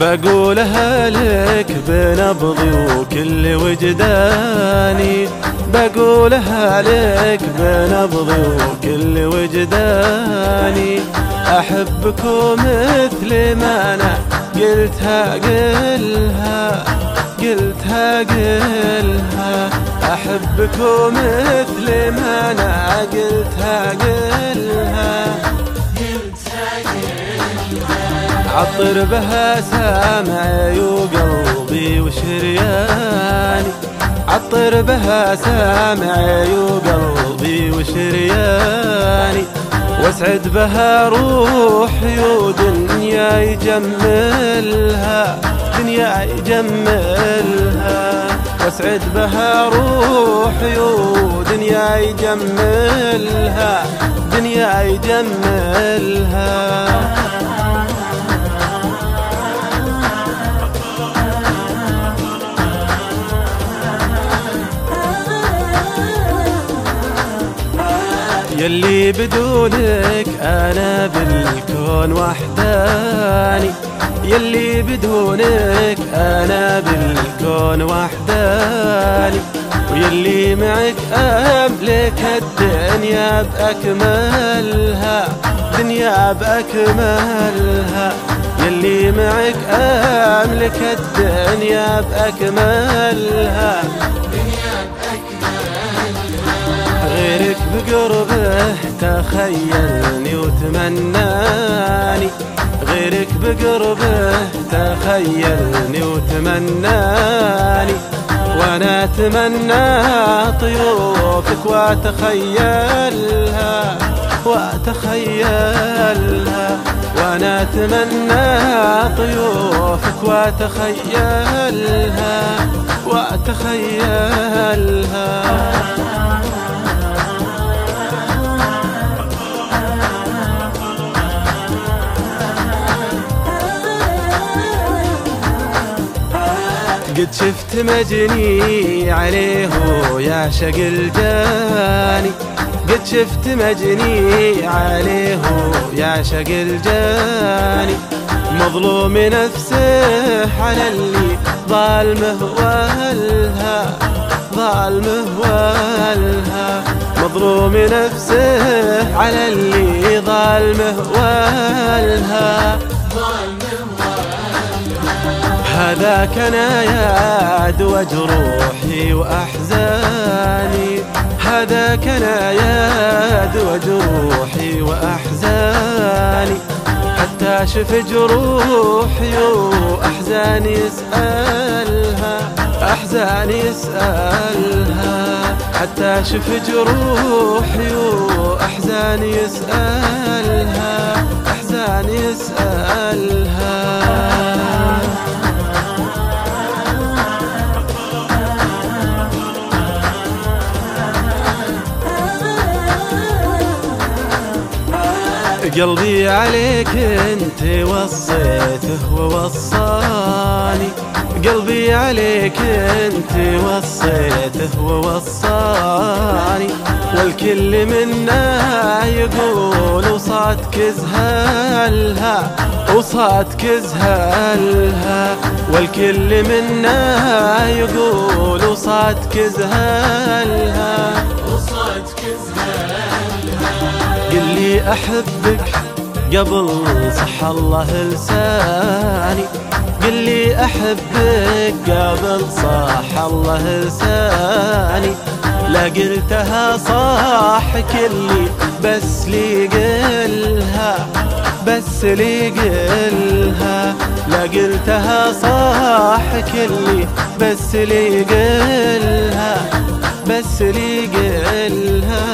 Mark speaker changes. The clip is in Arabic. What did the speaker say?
Speaker 1: بقولها لك بنبضي وكل وجداني. بقولها لك بنبضي وكل وجداني. أحبك مثل ما أنا قلتها قلها قلتها قلها. أحبك مثل ما أنا قلتها قلها. عطر بها سامعي وقلبي وشرياني. عطر بها سامعي وقلبي وشرياني. واسعد بها روحي ودنيا يجملها دنيا يجملها. واسعد بها روحي ودنيا يجملها دنيا يجملها. يلي بدونك أنا بالكون وحداني. يلي بدونك أنا بالكون وحداني. ويلي معك أملك الدنيا بأكملها دنيا بأكملها. يلي معك أملك الدنيا بأكملها. غيرك بقربه تخيلني وتمناني. غيرك بقربه تخيلني وتمناني. وأنا أتمنى طيوفك وأتخيلها وأتخيلها. وأنا أتمنى طيوفك وأتخيلها وأتخيلها. قد شفت مجني عليه يعشق الجاني قد شفت مجني عليه يعشق الجاني مظلوم نفسه على اللي ظالمه والها ظالمه والها مظلوم نفسه على اللي ظالمه والها هذاك أنا يا وجروحي وأحزاني. هذاك أنا يا وجروحي وأحزاني. حتى شف جروحي وأحزاني يسألها أحزاني يسألها. حتى شف جروحي وأحزاني يسألها. قلبي عليك انت وصيته ووصاني. قلبي عليك انت وصيته ووصاني. والكل منا يقول وصاتك زهلها وصاتك زهلها والكل منا يقول وصاتك زهلها وصاتك زهلها أحبك قبل صح الله لساني. قل لي أحبك قبل صح الله لساني. لا قلتها صح كلي بس لي قلها بس لي قلها. لا قلتها صح كلي بس لي قلها بس لي قلها.